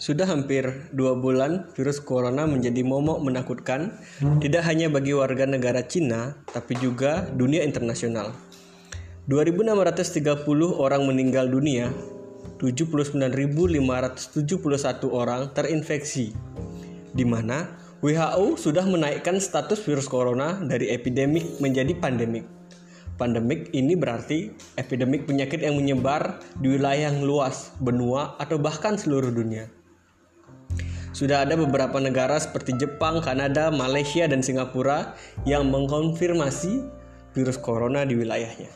Sudah hampir dua bulan virus corona menjadi momok menakutkan tidak hanya bagi warga negara Cina tapi juga dunia internasional. 2.630 orang meninggal dunia, 79.571 orang terinfeksi, di mana WHO sudah menaikkan status virus corona dari epidemik menjadi pandemik. Pandemik ini berarti epidemik penyakit yang menyebar di wilayah yang luas, benua, atau bahkan seluruh dunia. Sudah ada beberapa negara seperti Jepang, Kanada, Malaysia, dan Singapura yang mengkonfirmasi virus corona di wilayahnya.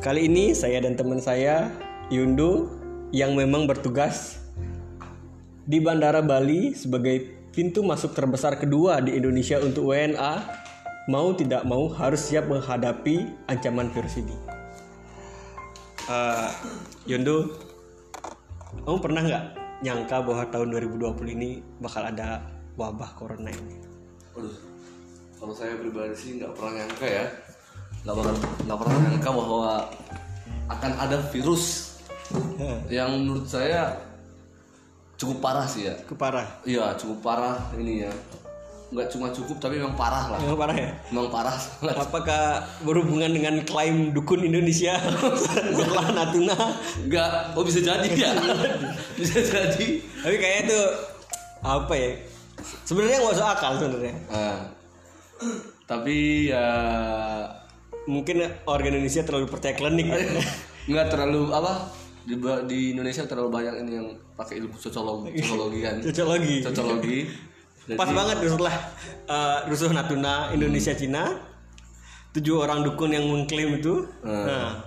Kali ini saya dan teman saya, Yundu, yang memang bertugas di Bandara Bali sebagai pintu masuk terbesar kedua di Indonesia untuk WNA, mau tidak mau harus siap menghadapi ancaman virus ini. Uh, Yundu, kamu pernah nggak nyangka bahwa tahun 2020 ini bakal ada wabah corona ini? Waduh, kalau saya pribadi sih nggak pernah nyangka ya, nggak pernah nggak pernah nyangka bahwa akan ada virus yang menurut saya cukup parah sih ya. Keparah. Iya cukup parah ini ya. Nggak cuma cukup tapi memang parah lah. Yang parah ya? Memang parah. Apakah berhubungan dengan klaim dukun Indonesia setelah Natuna? Nggak, oh bisa jadi ya. bisa jadi. Tapi kayaknya itu apa ya? Sebenarnya nggak masuk akal sebenarnya. Nah, tapi ya Mungkin warga Indonesia terlalu percaya klinik. nggak terlalu apa di, di Indonesia terlalu banyak ini yang pakai ilmu sosiologi, sosiologi kan. Cocologi. Sosiologi. Pas banget setelah uh, rusuh Natuna Indonesia Cina tujuh orang dukun yang mengklaim itu Hmm. nah,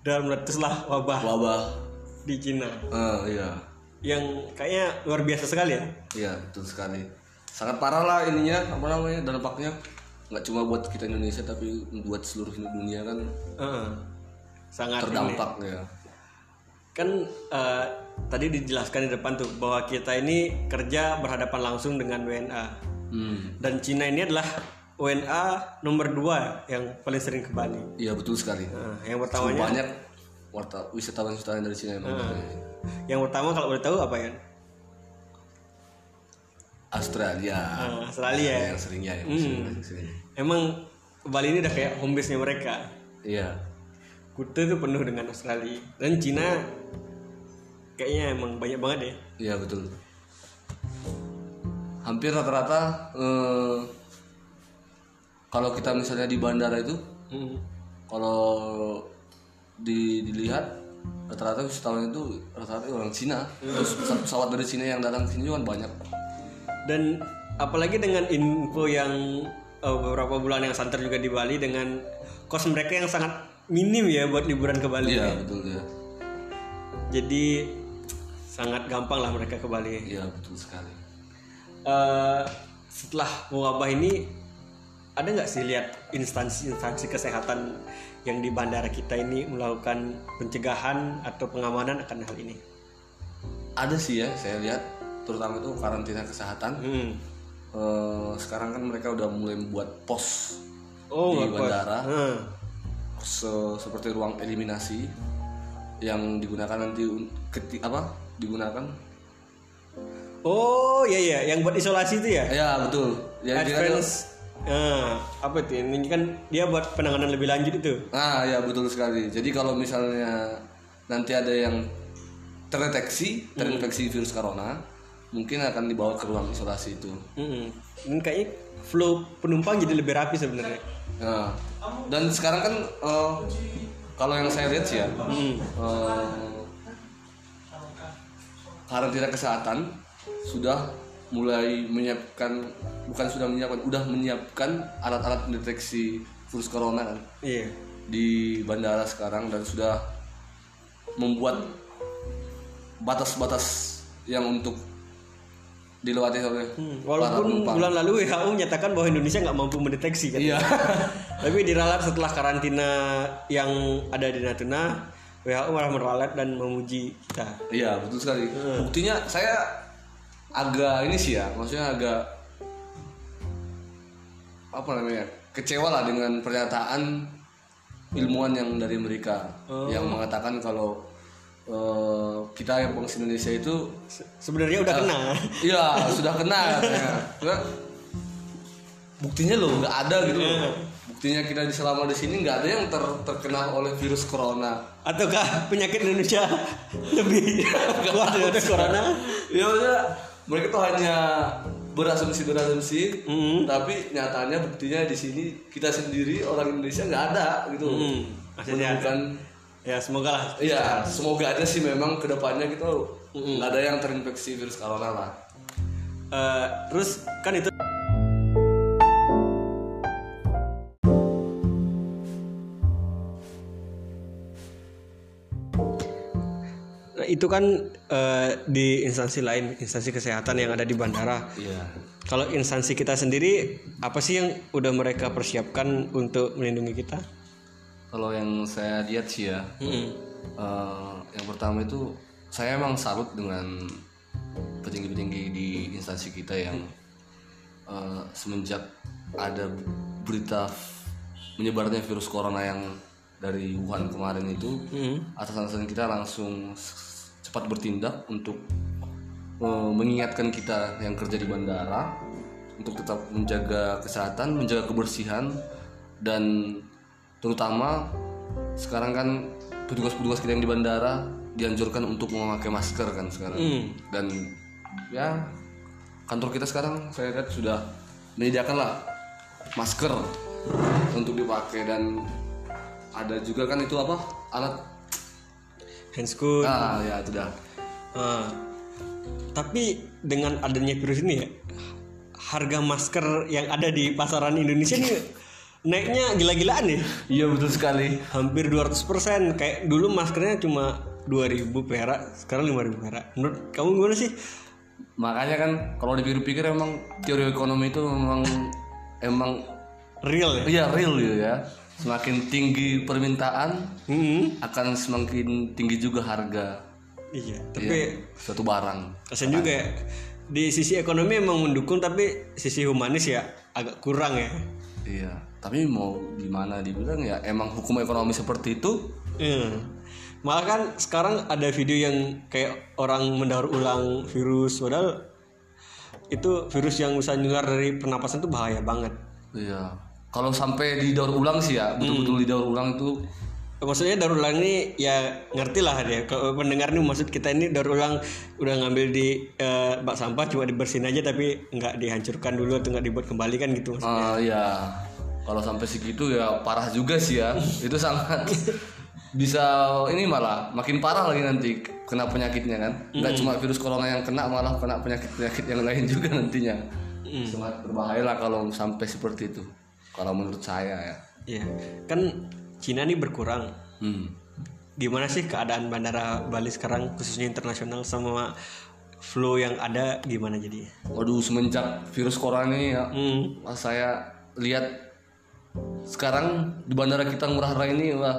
dan meletuslah wabah Wabah. di Cina Ah, iya. yang kayaknya luar biasa sekali ya Iya, betul sekali. Sangat parah lah ininya, apa namanya, dampaknya. Nggak cuma buat kita Indonesia, tapi buat seluruh dunia kan Heeh. sangat ini. terdampak ya. kan uh, tadi dijelaskan di depan tuh bahwa kita ini kerja berhadapan langsung dengan WNA Hmm. dan Cina ini adalah WNA nomor dua yang paling sering ke Bali Iya, betul sekali. Nah, yang Cukup pertamanya banyak warta wisatawan-wisatawan dari Cina yang yang pertama kalau boleh tahu apa ya Australia. Nah, Australia yang seringnya yang Hmm. sering. emang Bali ini udah kayak home base nya mereka Iya. Kuta itu penuh dengan Australia dan Cina kayaknya emang banyak banget ya. Iya, betul. Hampir rata-rata eh, kalau kita misalnya di bandara itu Hmm. kalau di, dilihat rata-rata wisatawan itu rata-rata orang Cina. Terus pesawat, dari Cina yang datang ke sini juga kan banyak. Dan apalagi dengan info yang eh, beberapa bulan yang santer juga di Bali dengan kos mereka yang sangat minim ya buat liburan ke Bali. Iya betul ya jadi sangat gampang lah mereka ke Bali iya betul sekali. Eh, setelah wabah ini ada nggak sih lihat instansi-instansi kesehatan yang di bandara kita ini melakukan pencegahan atau pengamanan akan hal ini? Ada sih ya saya lihat terutama itu karantina kesehatan. Hmm. Eh, sekarang kan mereka udah mulai membuat pos oh di bandara. Hmm. se- seperti ruang eliminasi yang digunakan nanti un- keti apa digunakan? Oh iya iya. Yang buat isolasi itu ya? Ya betul. Ya advance Nah, apa itu? Ini kan dia buat penanganan lebih lanjut itu? Ah ya betul sekali. Jadi kalau misalnya nanti ada yang terdeteksi terinfeksi virus corona mungkin akan dibawa ke ruang isolasi itu. Mm-mm. ini kayaknya flow penumpang jadi lebih rapi sebenarnya. Nah, dan sekarang kan eh, kalau yang saya lihat sih ya Hmm. eh, karantina kesehatan sudah mulai menyiapkan bukan sudah menyiapkan udah menyiapkan alat-alat pendeteksi virus corona kan iya di bandara sekarang dan sudah membuat batas-batas yang untuk dilewati oleh Hmm, Walaupun bulan lalu WHO menyatakan bahwa Indonesia nggak mampu mendeteksi kan. Iya. Tapi diralat setelah karantina yang ada di Natuna, WHO malah meralat dan memuji kita. Iya betul sekali. Buktinya saya agak ini sih ya, maksudnya agak apa namanya kecewa lah dengan pernyataan ilmuwan yang dari Amerika yang mengatakan kalau eh, kita yang bangsa Indonesia itu Sebenarnya udah kena. Iya sudah kena katanya. Nggak, buktinya loh nggak ada gitu. loh. Buktinya kita selama di sini nggak ada yang ter- terkena oleh virus corona. Ataukah penyakit Indonesia lebih kuat dari corona? Ya udah mereka tuh hanya berasumsi berasumsi, Mm. tapi nyatanya buktinya di sini kita sendiri orang Indonesia nggak ada gitu. Hmm, maksudnya- Menemukan Ya semoga lah. Iya, semoga aja sih memang ke depannya kita nggak ada yang terinfeksi virus corona lah. Eh, terus kan itu itu kan eh, di instansi lain, instansi kesehatan yang ada di bandara. Iya. Kalau instansi kita sendiri, apa sih yang udah mereka persiapkan untuk melindungi kita? Kalau yang saya lihat sih ya, eh, yang pertama itu saya emang salut dengan petinggi-petinggi di instansi kita yang eh, semenjak ada berita menyebarnya virus corona yang dari Wuhan kemarin itu, atasan-atasan kita langsung cepat bertindak untuk eh, mengingatkan kita yang kerja di bandara untuk tetap menjaga kesehatan, menjaga kebersihan dan terutama sekarang kan petugas-petugas kita yang di bandara dianjurkan untuk memakai masker kan sekarang. Dan ya kantor kita sekarang saya lihat sudah menyediakan lah masker untuk dipakai dan ada juga kan itu apa alat Handscoot. ah ya itu dah Ah. tapi dengan adanya virus ini ya, harga masker yang ada di pasaran Indonesia ini naiknya gila-gilaan ya. iya betul sekali Hampir 200% kayak dulu maskernya cuma 2000 perak, sekarang 5000 perak. Menurut kamu gimana sih? makanya kan kalau dipikir-pikir emang teori ekonomi itu memang emang Real ya? iya real gitu ya semakin tinggi permintaan Hmm. akan semakin tinggi juga harga Iya, tapi suatu barang kasian juga ya. Di sisi ekonomi emang mendukung tapi sisi humanis ya agak kurang ya. iya tapi mau gimana dibilang ya emang hukum ekonomi seperti itu Iya. Malah kan sekarang ada video yang kayak orang mendaur ulang virus padahal itu virus yang bisa nular dari pernapasan itu bahaya banget. iya kalau sampai didaur ulang sih ya betul-betul didaur ulang itu. Maksudnya daur ulang ini ya ngerti lah dia. Kalau pendengar nih maksud kita ini daur ulang udah ngambil di eh, bak sampah cuma dibersihin aja tapi nggak dihancurkan dulu atau nggak dibuat kembali kan gitu. eh, ya kalau sampai segitu ya parah juga sih ya. Itu sangat bisa ini malah makin parah lagi nanti kena penyakitnya kan. Nggak cuma virus corona yang kena malah kena penyakit penyakit yang lain juga nantinya. Sangat berbahaya lah kalau sampai seperti itu kalau menurut saya ya Iya. Kan Cina nih berkurang. hmm. Gimana sih keadaan bandara Bali sekarang khususnya internasional sama flow yang ada gimana jadi? waduh semenjak virus corona ini ya Hmm. Wah, saya lihat sekarang di bandara kita Ngurah Rai ini wah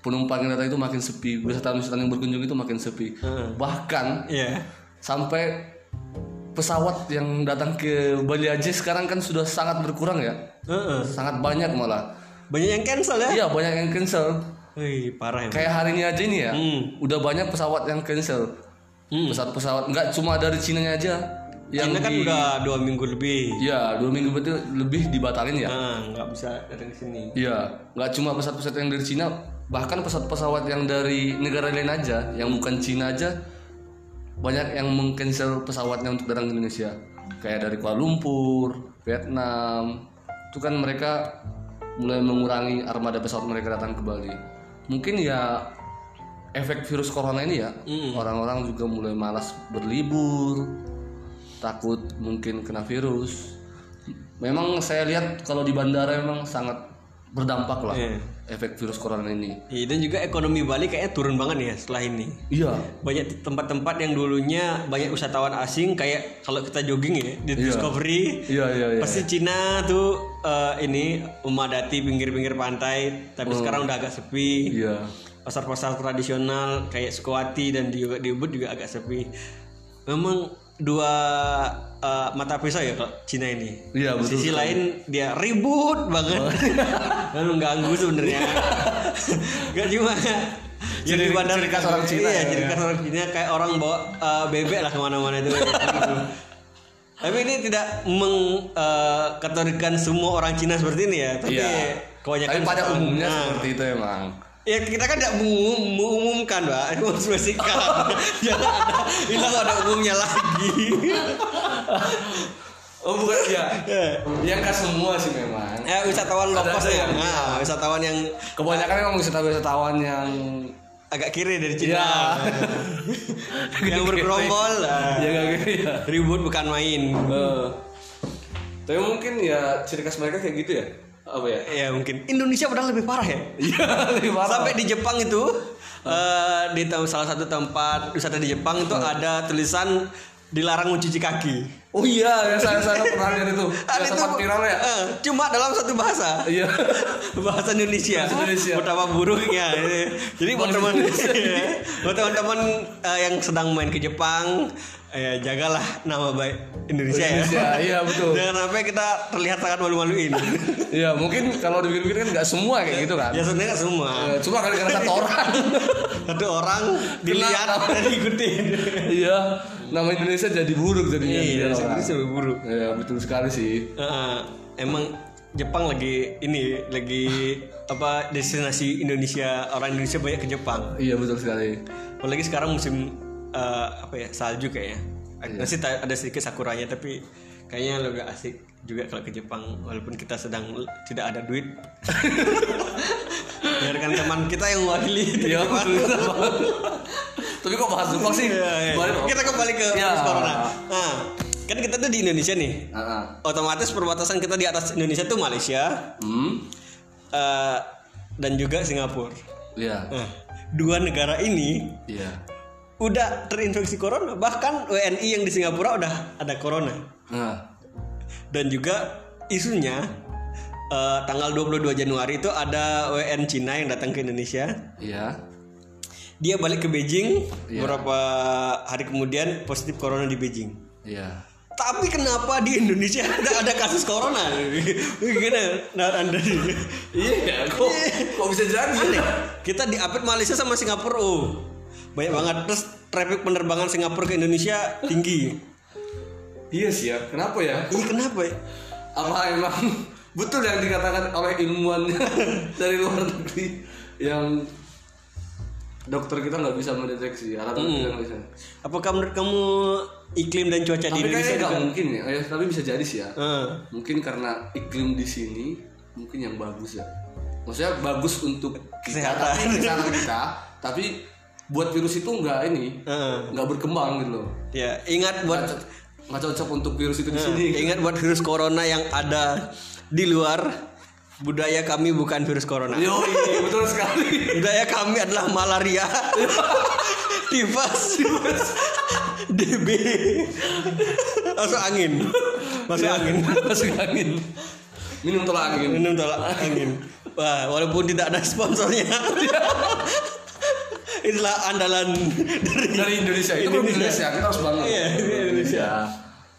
penumpang yang datang itu makin sepi wisatawan-wisatawan yang berkunjung itu makin sepi bahkan Iya. sampai pesawat yang datang ke Bali aja sekarang kan sudah sangat berkurang ya Heeh. sangat banyak malah Banyak yang cancel ya? iya banyak yang cancel Wih, parah ya. kayak hari ini aja ini ya Hmm. udah banyak pesawat yang cancel pesawat-pesawat nggak cuma dari Cina aja yang Cina kan di udah dua minggu lebih. ya dua minggu berarti lebih dibatalin ya Nah, nggak bisa datang ke sini. Iya, nggak cuma pesawat-pesawat yang dari Cina, bahkan pesawat-pesawat yang dari negara lain aja, yang bukan Cina aja, banyak yang mengcancel pesawatnya untuk datang ke Indonesia. Kayak dari Kuala Lumpur, Vietnam, itu kan mereka mulai mengurangi armada pesawat mereka datang ke Bali. Mungkin ya efek virus corona ini ya, orang-orang juga mulai malas berlibur, takut mungkin kena virus. Memang saya lihat kalau di bandara memang sangat berdampak lah Iya. efek virus corona ini. Iya, dan juga ekonomi Bali kayaknya turun banget ya setelah ini. Iya. Banyak tempat-tempat yang dulunya banyak wisatawan asing kayak kalau kita jogging ya di Discovery Iya iya iya. pasti Cina tuh eh, ini memadati pinggir-pinggir pantai tapi sekarang udah agak sepi. Iya. Pasar-pasar tradisional kayak Sukawati dan di Ubud juga agak sepi. Memang dua eh, mata pisau ya kalau Cina ini. Iya betul. Sisi lain dia ribut banget dan mengganggu sebenarnya. Gak cuma Ciri- di bandar ciri khas orang Cina iya ya. ciri khas orang Cina kayak orang bawa eh, bebek lah ke mana-mana itu tapi ini tidak mengkategorikan semua orang Cina seperti ini ya tapi Iya. kebanyakan Tapi pada umumnya Nah, seperti itu emang. ya kita kan tidak mengumum, mengumumkan pak itu spesifikkan jangan ada hilang ada umumnya lagi Oh bukan ya. Yang nggak semua sih memang. ya wisatawan lokal ada ya yang- nah, wisatawan yang Kebanyakan memang wisatawan-wisatawan yang agak kiri dari Cina Iya. yang bergerombol ya ya. ribut bukan main Eh, Tapi mungkin ya ciri khas mereka kayak gitu ya. Apa ya? ya mungkin Indonesia padahal lebih parah ya Iya, lebih parah. sampai di Jepang itu eh, di salah satu tempat wisata di Jepang itu ada tulisan dilarang mencuci kaki Oh iya, ya saya saya pernah lihat itu. Ada Yang sempat viral ya. eh, cuma dalam satu bahasa Iya. bahasa Indonesia. Bahasa Indonesia. Betapa buruknya. Jadi buat teman buat teman-teman eh, yang sedang main ke Jepang, eh, jagalah nama baik Indonesia, Indonesia, ya. iya, betul. Jangan sampai kita terlihat sangat malu-maluin. Iya, mungkin kalau dipikir-pikir kan nggak semua kayak gitu kan. ya sebenarnya nggak semua. Eh, Cuma gara-gara satu orang. Satu orang dilihat dan diikutin. Iya, nama Indonesia jadi buruk jadinya. Iya, Iya, Indonesia lebih buruk. Iya, betul sekali sih. Eh, emang Jepang lagi ini lagi apa destinasi Indonesia orang Indonesia banyak ke Jepang. Iya, betul sekali. Apalagi sekarang musim eh, apa ya salju kayaknya. Iya. Masih ta- ada sedikit sakuranya tapi kayaknya lebih asik juga kalau ke Jepang walaupun kita sedang tidak ada duit. Biarkan teman kita yang mewakili betul. Tapi kok bahas Jepang sih? Balik dong. Kita kembali ke Ya. virus corona. Nah, kan kita tuh di Indonesia nih. Ah, ah. Otomatis perbatasan kita di atas Indonesia tuh Malaysia Hmm. eh, dan juga Singapura. Iya. Nah, dua negara ini Iya. Udah terinfeksi corona bahkan WNI yang di Singapura udah ada corona. Nah, dan juga isunya eh, tanggal 22 Januari itu ada WN Cina yang datang ke Indonesia. Iya. dia balik ke Beijing Iya. beberapa hari kemudian positif corona di Beijing. Iya. tapi kenapa di Indonesia ada ada kasus corona? Gimana? Nah, anda Iya, ya, kok kok bisa jadi? aneh. Kita diapit Malaysia sama Singapura oh banyak banget terus traffic penerbangan Singapura ke Indonesia tinggi Iya sih ya. Kenapa ya? iya kenapa ya Apa emang betul yang dikatakan oleh ilmuwan dari luar negeri yang dokter kita nggak bisa mendeteksi alat Hmm. kita nggak bisa. Apakah menurut kamu iklim dan cuaca di Tapi Indonesia kayaknya nggak mungkin ya. Eh, tapi bisa jadi sih ya. Eh, Mungkin karena iklim di sini mungkin yang bagus ya. Maksudnya bagus untuk kita, Kesehatan. kesehatan kita, tapi buat virus itu nggak ini, eh. nggak berkembang gitu loh. Ya, ingat buat Nggak co- nggak cocok untuk virus itu di sini. ingat buat virus corona yang ada di luar budaya kami bukan virus corona. Yo, betul sekali. Budaya kami adalah malaria, tifus, DB, masuk angin, masuk angin, Masuk angin. Minum tolak angin. minum tolak angin. Wah, walaupun tidak ada sponsornya, itulah andalan dari dari Indonesia itu belum Indonesia kita harus bangga Iya, ini Indonesia.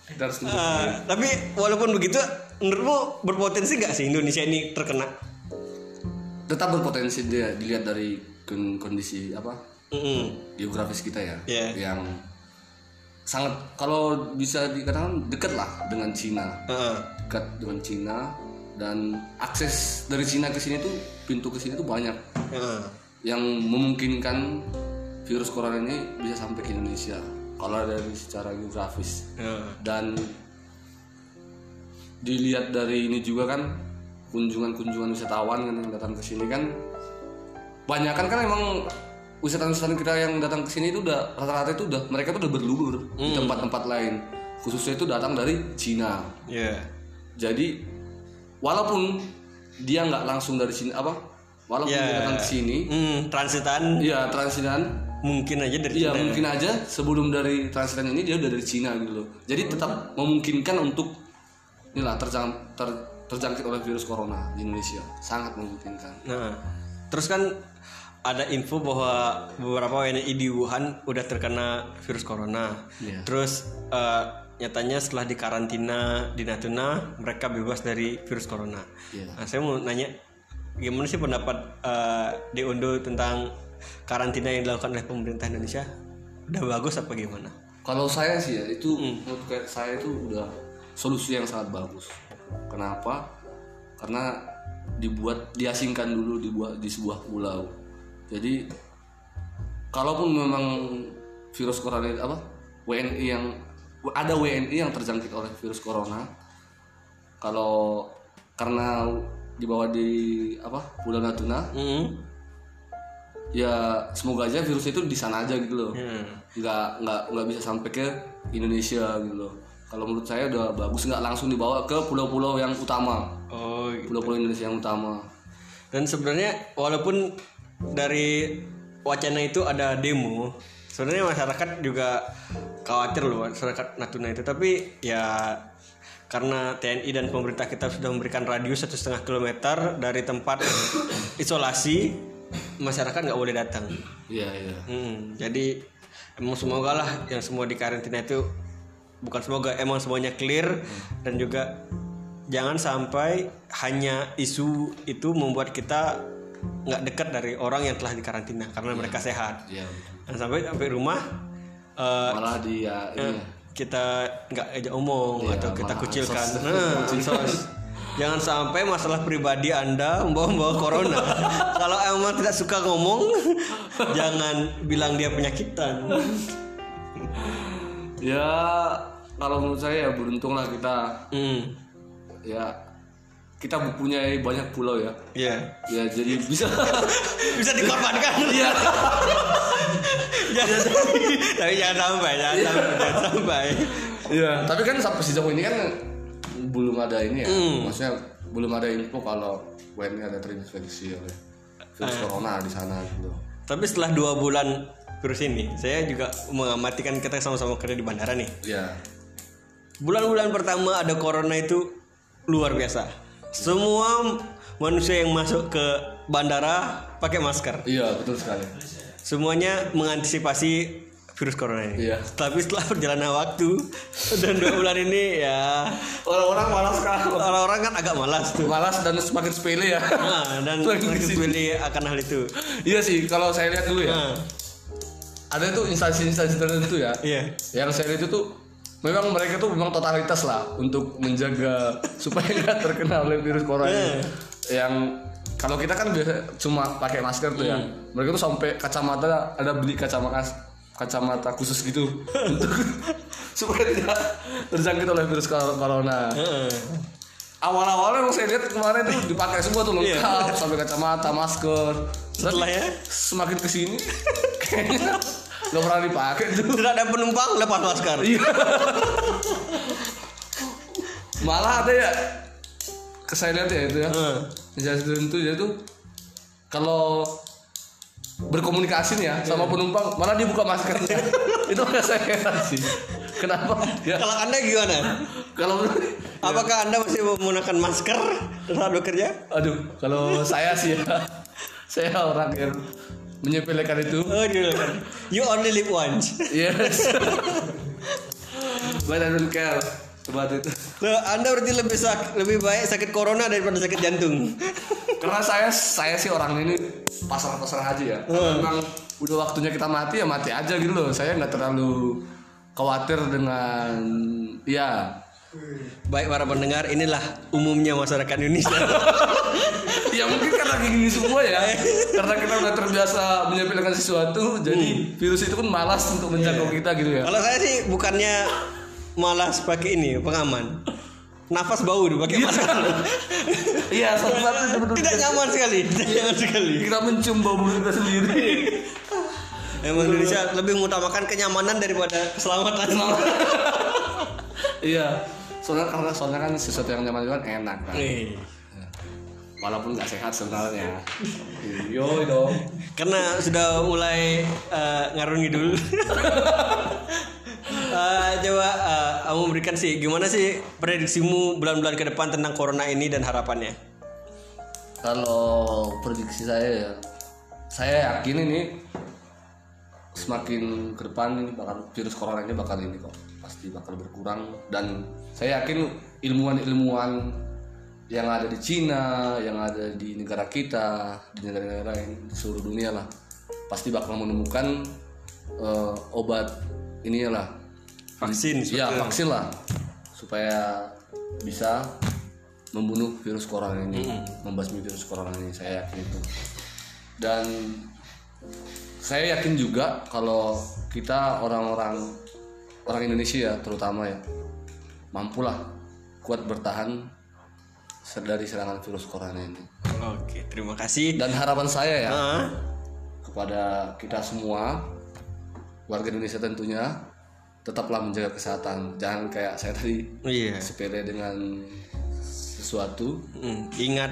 kita harus. Ah, tapi walaupun begitu, menurutmu berpotensi nggak sih Indonesia ini terkena? tetap berpotensi dia dilihat dari kon- kondisi apa Mm-mm. geografis kita ya Iya. yang sangat kalau bisa dikatakan dekat lah dengan Cina Heeh. dekat dengan Cina dan akses dari Cina ke sini tuh pintu ke sini tuh banyak Heeh. Yang memungkinkan virus corona ini bisa sampai ke Indonesia kalau dari secara geografis Heeh. dan dilihat dari ini juga kan kunjungan-kunjungan wisatawan kan yang datang ke sini kan banyak kan kan emang wisatawan-wisatawan kita yang datang ke sini itu udah rata-rata itu udah mereka tuh udah berlibur di tempat-tempat lain khususnya itu datang dari Cina Iya. jadi walaupun dia nggak langsung dari sini apa walaupun Ya. datang ke sini Hmm, transitan ya transitan mungkin aja dari Iya mungkin aja sebelum dari transitan ini dia udah dari Cina gitu loh. Jadi tetap memungkinkan untuk inilah terjang, ter- terjangkit oleh virus corona di Indonesia sangat memungkinkan. Nah, terus kan ada info bahwa beberapa WNI di Wuhan udah terkena virus corona. Iya. Terus eh, nyatanya setelah dikarantina di Natuna mereka bebas dari virus corona. Iya. Nah, saya mau nanya gimana sih pendapat Undo tentang karantina yang dilakukan oleh pemerintah Indonesia udah bagus apa gimana? Kalau saya sih ya itu menurut kayak saya itu udah solusi yang sangat bagus. Kenapa? Karena dibuat diasingkan dulu dibuat di sebuah pulau. Jadi kalaupun memang virus corona apa WNI yang ada WNI yang terjangkit oleh virus corona, kalau karena dibawa di apa Pulau Natuna, Hmm. ya semoga aja virus itu di sana aja gitu loh Hmm. nggak nggak nggak bisa sampai ke Indonesia gitu loh kalau menurut saya udah bagus nggak langsung dibawa ke pulau-pulau yang utama Oh, gitu. pulau-pulau Indonesia yang utama Dan sebenarnya walaupun dari wacana itu ada demo, sebenarnya masyarakat juga khawatir loh masyarakat Natuna itu. Tapi ya karena TNI dan pemerintah kita sudah memberikan radius satu setengah kilometer dari tempat isolasi, masyarakat nggak boleh datang. iya iya Hmm, jadi emang semoga lah yang semua di karantina itu bukan semoga emang semuanya clear dan juga jangan sampai hanya isu itu membuat kita nggak dekat dari orang yang telah dikarantina karena mereka sehat. iya Dan sampai sampai rumah eh, malah dia ini ya, kita nggak ajak omong Iya, atau kita kucilkan. Nah. Jangan sampai masalah pribadi Anda membawa-bawa corona. Kalau emang tidak suka ngomong, jangan bilang dia penyakitan. ya kalau menurut saya ya beruntung lah kita Hmm. ya kita mempunyai banyak pulau ya Iya. ya jadi bisa Bisa dikorbankan. Iya. Jangan- Tapi jangan sampai, jangan sampai, jangan sampai. Iya. Tapi kan sampai sejauh ini kan belum ada ini ya. Hmm. Maksudnya belum ada info kalau WNI ada terinfeksi oleh virus Ah. corona di sana gitu. Tapi setelah dua bulan virus ini, saya juga mengamati kan kita sama-sama kerja di bandara nih. Iya. Bulan-bulan pertama ada corona itu luar biasa. Semua manusia yang masuk ke bandara pakai masker. Iya, betul sekali. Semuanya mengantisipasi virus corona ini. Iya. Tapi setelah perjalanan waktu dan dua bulan ini ya Orang-orang malas sekali. orang-orang kan agak malas tuh. Malas dan semakin sepele ya. Nah, dan Semakin pilih akan hal itu. iya sih, kalau saya lihat dulu ya. Nah, Ada tuh instansi-instansi tertentu ya. iya. Yang saya lihat itu memang mereka tuh memang totalitas lah untuk menjaga supaya nggak terkena oleh virus corona ini. Yang kalau kita kan biasa cuma pakai masker tuh ya. Mereka tuh sampai kacamata ada beli kacamata kacamata khusus gitu untuk supaya tidak terjangkit oleh virus cor- corona. Awal-awalnya yang saya lihat kemarin tuh dipakai semua tuh lengkap sampai kacamata, masker. Setelah ya Semakin ke sini kayaknya nggak pernah dipakai tuh. tidak ada penumpang lepas masker. Iya. Malah ada ya saya lihat ya itu ya. Instansi tertentu ya tuh kalau berkomunikasi nih ya sama penumpang malah dia buka maskernya. itu nggak saya heran sih. Kenapa? Ya Kalau anda gimana? kalau Apakah anda masih menggunakan masker saat bekerja? aduh kalau saya sih ya saya orang yang menyepelekan itu. Oh. You only live once. Yes. But I don't care about it. Loh, anda berarti lebih sak lebih baik sakit corona daripada sakit jantung. Karena saya saya sih orang ini pasrah-pasrah aja ya. Memang udah waktunya kita mati ya mati aja gitu loh. Saya nggak terlalu khawatir dengan ya Baik para pendengar, inilah umumnya masyarakat Indonesia. ya mungkin karena kayak gini semua ya karena kita udah terbiasa menyepelekan sesuatu jadi virus itu pun malas untuk menjangkau kita gitu ya Kalau saya sih bukannya malas pakai ini pengaman. Nafas bau tuh pakai masker. iya satu-satu betul Tidak nyaman sekali, tidak nyaman sekali. kita mencium bau kita sendiri Emang Indonesia lebih mengutamakan kenyamanan daripada keselamatan. iya soalnya karena soalnya kan sesuatu yang nyaman itu kan enak kan Nih. walaupun nggak sehat sebenarnya yo dong Karena sudah mulai eh, ngarung ngidul. Eh, coba eh, kamu berikan sih gimana sih prediksimu bulan-bulan ke depan tentang corona ini dan harapannya? kalau prediksi saya ya saya yakin ini semakin ke depan ini bakal virus corona ini bakal ini kok pasti bakal berkurang dan saya yakin ilmuwan-ilmuwan yang ada di Cina, yang ada di negara kita, di negara-negara lain di seluruh dunia lah pasti bakal menemukan eh, obat inilah Vaksin. ya vaksin lah. Supaya bisa membunuh virus corona ini membasmi virus corona ini saya yakin itu. Dan saya yakin juga kalau kita orang-orang orang Indonesia ya terutama ya mampulah kuat bertahan dari serangan virus corona ini. Oke, terima kasih. dan harapan saya ya Ah, kepada kita semua warga Indonesia tentunya tetaplah menjaga kesehatan. Jangan kayak saya tadi iya. sepele dengan sesuatu. Hmm, ingat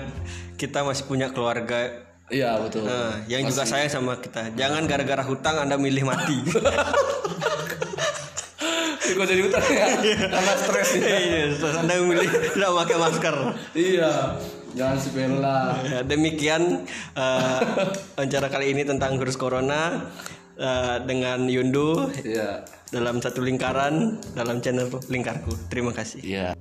kita masih punya keluarga. Iya betul. Nah, yang juga sayang sama kita. Jangan gara-gara hutang Anda milih mati. Kok jadi utang ya? Karena stres. Ya Iya, terus Anda milih tidak pakai masker. iya. Jangan sepele lah. Ya, demikian eh, wawancara kali ini tentang virus corona eh, dengan Yundu iya dalam satu lingkaran dalam channel lingkarku. Terima kasih. iya